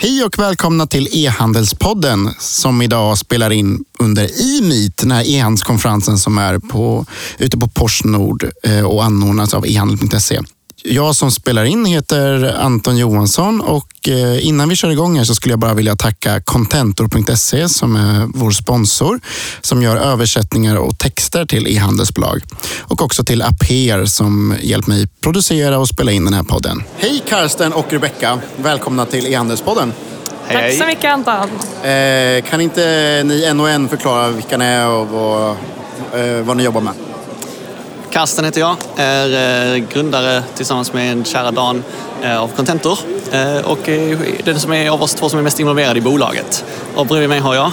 Hej och välkomna till e-handelspodden som idag spelar in under e-meet, den här e-handelskonferensen som är på, ute på Porsnord eh, och anordnas av e-handel.se. Jag som spelar in heter Anton Johansson och eh, innan vi kör igång här så skulle jag bara vilja tacka Contentor.se som är vår sponsor som gör översättningar och texter till e-handelsbolag. Och också till Aper som hjälpt mig producera och spela in den här podden. Hej Karsten och Rebecka, välkomna till e-handelspodden. Tack så mycket Anton. Eh, kan inte ni en och en förklara vilka ni är och vad, eh, vad ni jobbar med? Karsten heter jag, är eh, grundare tillsammans med en kära Dan eh, av Contentor eh, och den som är av oss två som är mest involverad i bolaget. Och bredvid mig har jag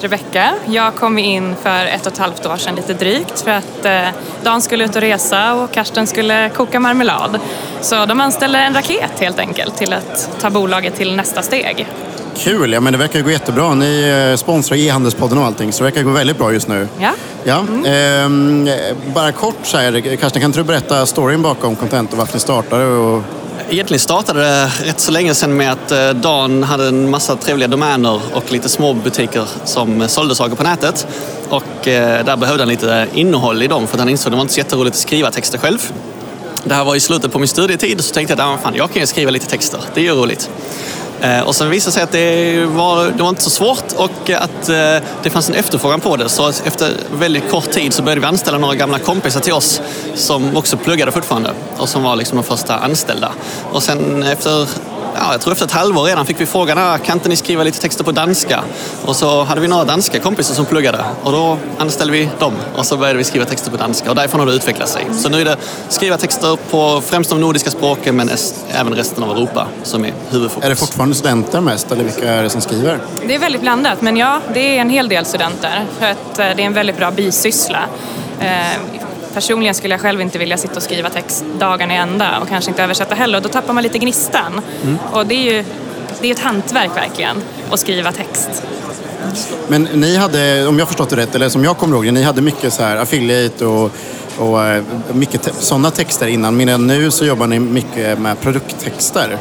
Rebecka. Jag kom in för ett och ett halvt år sedan lite drygt för att Dan skulle ut och resa och Karsten skulle koka marmelad. Så de anställde en raket helt enkelt till att ta bolaget till nästa steg. Kul! Ja, men det verkar gå jättebra. Ni eh, sponsrar e-handelspodden och allting, så det verkar gå väldigt bra just nu. Ja. ja. Mm. Ehm, bara kort så här, Karsten, kan du berätta storyn bakom Content och varför ni startade? Och... Egentligen startade det rätt så länge sedan med att eh, Dan hade en massa trevliga domäner och lite små butiker som sålde saker på nätet. Och eh, där behövde han lite innehåll i dem för att han insåg att det var inte så jätteroligt att skriva texter själv. Det här var i slutet på min studietid så tänkte jag att ah, fan, jag kan ju skriva lite texter, det är ju roligt. Eh, och sen visade det sig att det var, det var inte så svårt och att eh, det fanns en efterfrågan på det. Så efter väldigt kort tid så började vi anställa några gamla kompisar till oss som också pluggade fortfarande och som var liksom de första anställda. Och sen efter ja, jag tror efter ett halvår redan fick vi frågan, ah, kan inte ni skriva lite texter på danska? Och så hade vi några danska kompisar som pluggade och då anställde vi dem och så började vi skriva texter på danska och därifrån har det utvecklat sig. Så nu är det skriva texter på främst de nordiska språken men även resten av Europa som är huvudfokus. Är det fortfarande studenter mest eller vilka är det som skriver? Det är väldigt blandat men ja, det är en hel del studenter för att eh, det är en väldigt bra bisyssla. Personligen skulle jag själv inte vilja sitta och skriva text dagarna i ända och kanske inte översätta heller. Och då tappar man lite gnistan. Mm. Och det är ju det är ett hantverk verkligen, att skriva text. Men ni hade, om jag förstått det rätt, eller som jag kommer ihåg det, ni hade mycket så här affiliate och, och eh, mycket sådana texter innan. Men nu så jobbar ni mycket med produkttexter.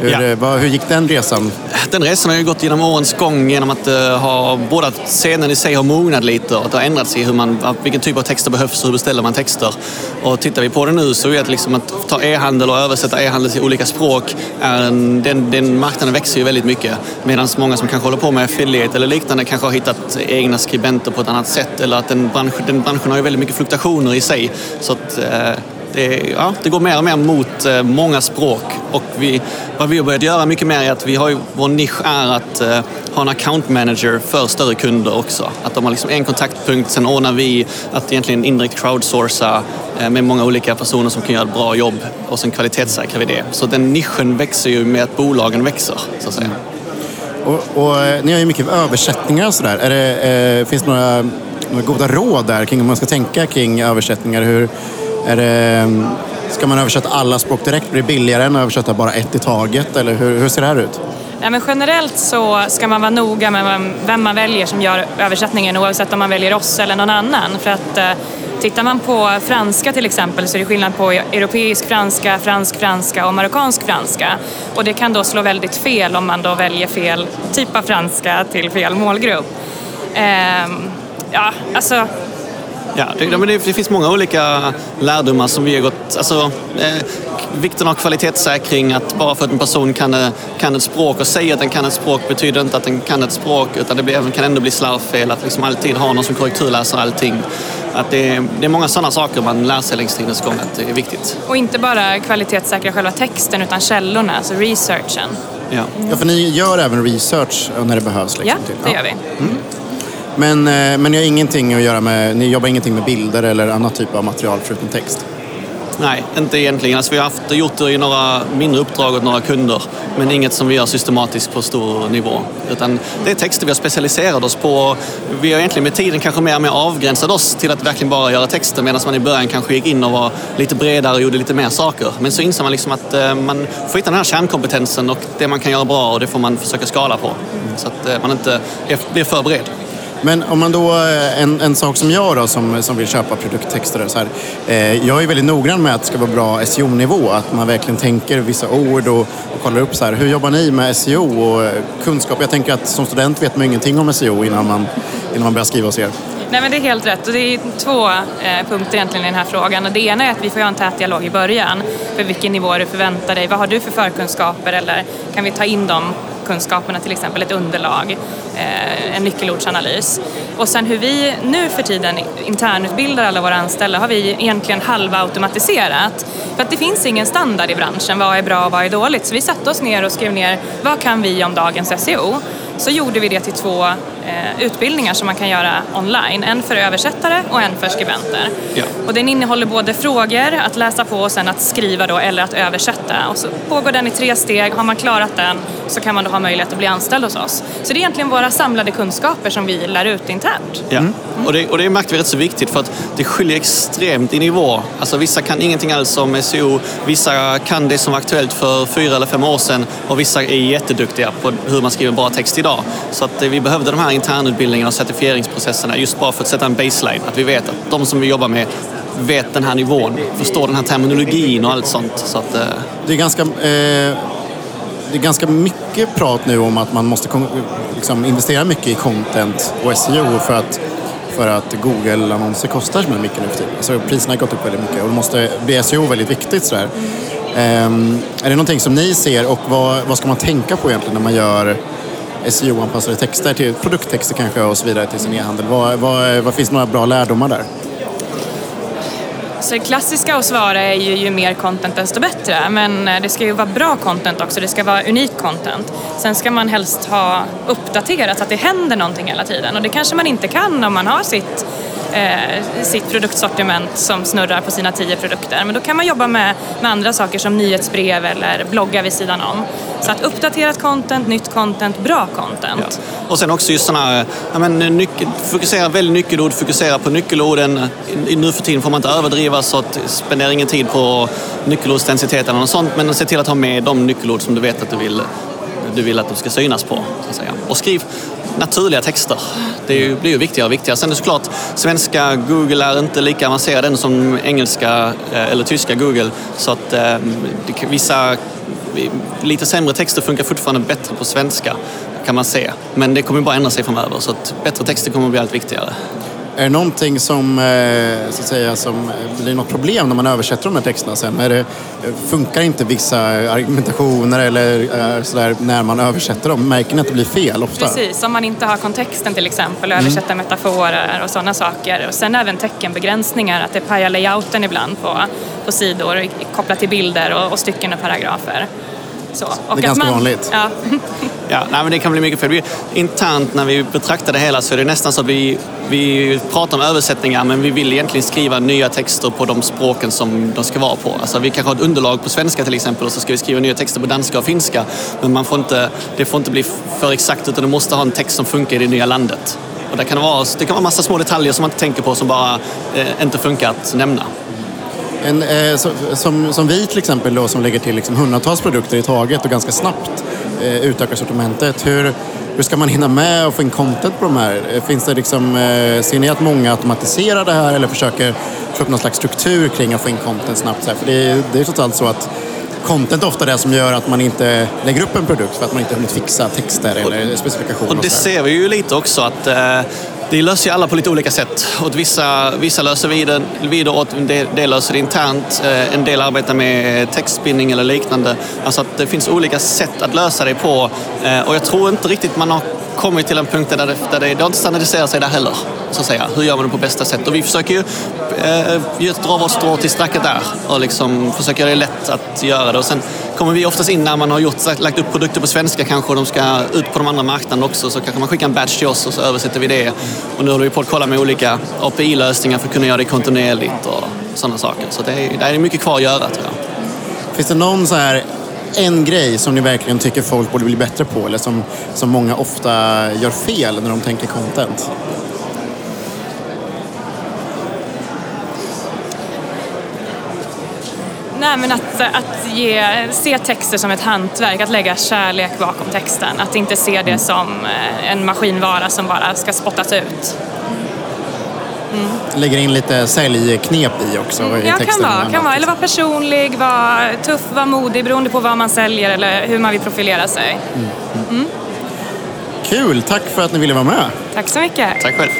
Hur, ja. Eh, vad, hur gick den resan? Den resan har ju gått genom årens gång genom att uh, ha, både att scenen i sig har mognat lite och att det har ändrats i hur man, vilken typ av texter behövs och hur beställer man texter. Och tittar vi på det nu så är det liksom att ta e-handel och översätta e-handel till olika språk, är en, den, den marknaden växer ju väldigt mycket. Medan många som kanske håller på med affiliate eller liknande kanske har hittat egna skribenter på ett annat sätt eller att den, bransch, den branschen har ju väldigt mycket fluktuationer i sig. Så att, uh, det, ja, det går mer och mer mot eh, många språk. Och vi, vad vi har börjat göra mycket mer är att vi har ju, vår nisch är att eh, ha en account manager för större kunder också. Att de har liksom en kontaktpunkt, sen ordnar vi att egentligen indirekt crowdsourca eh, med många olika personer som kan göra ett bra jobb och sen kvalitetssäkrar vi det. Så den nischen växer ju med att bolagen växer, så att säga. Mm. Och, och eh, ni har ju mycket översättningar och sådär. Är det, eh, finns det några, några goda råd där kring hur man ska tänka kring översättningar? Hur, är det, ska man översätta alla språk direkt? Blir det billigare än att översätta bara ett i taget? Eller hur, hur ser det här ut? Ja, men generellt så ska man vara noga med vem man väljer som gör översättningen oavsett om man väljer oss eller någon annan. För att eh, Tittar man på franska till exempel så är det skillnad på europeisk franska, fransk franska och marockansk franska. Och det kan då slå väldigt fel om man då väljer fel typ av franska till fel målgrupp. Ehm, ja, alltså Ja, det, det, det, finns många olika lärdomar som vi har gått... Alltså, eh, vikten av kvalitetssäkring, att bara för att en person kan, eh, kan ett språk och säger att den kan ett språk betyder inte att den kan ett språk utan det blir, kan ändå bli slarvfel, att liksom alltid ha någon som korrekturläser allting. Att det, det är många sådana saker man lär sig längs tidens gång att det är viktigt. Och inte bara kvalitetssäkra själva texten utan källorna, alltså researchen. Ja. ja, för ni gör även research när det behövs? Liksom, ja, det gör vi. Mm. Men, eh, men ni har ingenting att göra med, ni jobbar ingenting med bilder eller annat typ av material förutom text? Nej, inte egentligen. Alltså, vi har haft, gjort det i några mindre uppdrag åt några kunder, men inget som vi gör systematiskt på stor nivå. Utan det är texter vi har specialiserat oss på. Vi har egentligen med tiden kanske mer och mer avgränsat oss till att verkligen bara göra texter, medan man i början kanske gick in och var lite bredare och gjorde lite mer saker. Men så inser man liksom att eh, man får hitta den här kärnkompetensen och det man kan göra bra och det får man försöka skala på. Så att eh, man inte blir för bred. Men om man då, eh, en, en sak som jag då, som, som vill köpa produkttexter, och så här, eh, jag är väldigt noggrann med att det ska vara bra SEO-nivå. Att man verkligen tänker vissa ord och, och kollar upp så här, hur jobbar ni med SEO och eh, kunskap? Jag tänker att som student vet man ingenting om SEO innan man, innan man börjar skriva hos er. Nej men det är helt rätt och det är två eh, punkter egentligen i den här frågan. Och det ena är att vi får ha en tät dialog i början för vilken nivå du förväntar dig. Vad har du för förkunskaper eller kan vi ta in dem kunskaperna, till exempel ett underlag, eh, en nyckelordsanalys. Och sen hur vi nu för tiden internutbildar alla våra anställda har vi egentligen halvautomatiserat. För att det finns ingen standard i branschen, vad är bra och vad är dåligt. Så vi satte oss ner och skrev ner, vad kan vi om dagens SEO? Så gjorde vi det till två utbildningar som man kan göra online. En för översättare och en för skribenter. Ja. Och den innehåller både frågor att läsa på och sen att skriva då, eller att översätta. Och så pågår den i tre steg. Har man klarat den så kan man då ha möjlighet att bli anställd hos oss. Så det är egentligen våra samlade kunskaper som vi lär ut internt. Ja. Och, det, och det märkte vi rätt så viktigt för att det skiljer extremt i nivå. Alltså vissa kan ingenting alls om SEO, vissa kan det som var aktuellt för fyra eller fem år sedan och vissa är jätteduktiga på hur man skriver bra text idag. Så att eh, vi behövde de här internutbildningarna och certifieringsprocesserna just bara för att sätta en baseline. Att vi vet att de som vi jobbar med vet den här nivån, förstår den här terminologin och allt sånt. Så att, eh, Det är ganska, eh, det är ganska mycket prat nu om att man måste liksom investera mycket i content och SEO för att, för att Google-annonser kostar så mycket nu för tiden. Alltså, priserna har gått upp väldigt mycket och då måste bli SEO väldigt viktigt. Sådär. Um, ehm, är det någonting som ni ser och vad, vad ska man tänka på egentligen när man gör SEO-anpassade texter, till produkttexter kanske och så vidare till sin e-handel? Vad, vad, vad finns det några bra lärdomar där? Så det klassiska att svara är ju, ju mer content desto bättre. Men eh, det ska ju vara bra content också, det ska vara unik content. Sen ska man helst ha uppdaterat så att det händer någonting hela tiden. Och det kanske man inte kan om man har sitt, eh, sitt produktsortiment som snurrar på sina tio produkter. Men då kan man jobba med, med andra saker som nyhetsbrev eller blogga vid sidan om. Så att uppdaterat content, nytt content, bra content. Och sen också just sådana här, ja, men, eh, fokusera, välj nyckelord, fokusera på nyckelorden. I- Nu för tiden får man inte överdriva så att spendera ingen tid på nyckelordsdensitet eller något sånt. Men se till att ha med de nyckelord som du vet att du vill, du vill att de ska synas på. Så att säga. Och skriv naturliga texter. Det ju, blir ju viktigare och viktigare. Sen är det såklart, svenska Google är inte lika avancerad än som engelska eh, eller tyska Google. Så att eh, vissa lite sämre texter funkar fortfarande bättre på svenska kan man se. Men det kommer bara ändra sig framöver så att bättre texter kommer att bli allt viktigare. Är det någonting som, eh, så att säga, som blir något problem när man översätter de här texterna sen? Är det, funkar inte vissa argumentationer eller eh, sådär när man översätter dem? Märker ni att det blir fel ofta? Precis, om man inte har kontexten till exempel och översätta metaforer och sådana saker. Och sen även teckenbegränsningar, att det pajar layouten ibland på, på sidor kopplat till bilder och, och stycken och paragrafer. Så. Och Det är ganska vanligt. Ja, Ja, nej, men det kan bli mycket fel. Internt när vi betraktar det hela så är det nästan så att vi, vi pratar om översättningar men vi vill egentligen skriva nya texter på de språken som de ska vara på. Alltså, vi kanske har ett underlag på svenska till exempel och så ska vi skriva nya texter på danska och finska. Men man får inte, det får inte bli för exakt utan du måste ha en text som funkar i det nya landet. Och det kan vara, det kan vara massa små detaljer som man inte tänker på som bara eh, inte funkar att nämna. En, eh, så, som, som vi till exempel då, som lägger till liksom hundratals produkter i taget och ganska snabbt eh, utökar sortimentet. Hur, hur ska man hinna med och få in content på de här? Finns det liksom, eh, ser ni att många automatiserar det här eller försöker få upp någon slags struktur kring att få in content snabbt? Så här? För det, är- det är trots allt så att content är ofta det som gör att man inte lägger upp en produkt för att man inte hunnit fixa texter eller specifikationer. Och det här. ser vi ju lite också att eh, det löser ju alla på lite olika sätt. Åt vissa, vissa löser vi det vidare, åt en del, del löser det internt. Eh, en del arbetar med textbindning eller liknande. Alltså att det finns olika sätt att lösa det på. Eh, och jag tror inte riktigt man har kommit till en punkt där det, där det, det har inte standardiserat sig där heller. Så att säga. Hur gör man det på bästa sätt? Och vi försöker ju Eh, just dra vårt strå till stacket där och liksom försöka göra det lätt att göra det. Och sen kommer vi oftast in när man har gjort, lagt upp produkter på svenska kanske och de ska ut på de andra marknaderna också så kanske man skickar en batch till oss och så översätter vi det. Och nu håller vi på att kolla med olika API-lösningar för att kunna göra det kontinuerligt och sådana saker. Så det är, det är mycket kvar att göra tror jag. Finns det någon så här en grej som ni verkligen tycker folk borde bli bättre på eller som, som många ofta gör fel när de tänker content? Nej, men att, att ge, se texter som ett hantverk, att lägga kärlek bakom texten. Att inte se det som eh, en maskinvara som bara ska spottas ut. Lägger in lite säljknep i också i Mm, Ja, texten. kan vara. Kan vara. Eller vara personlig, vara tuff, vara modig beroende på vad man säljer eller hur man vill profilera sig. Kul, tack för att ni ville vara med. Tack så mycket. Tack själv.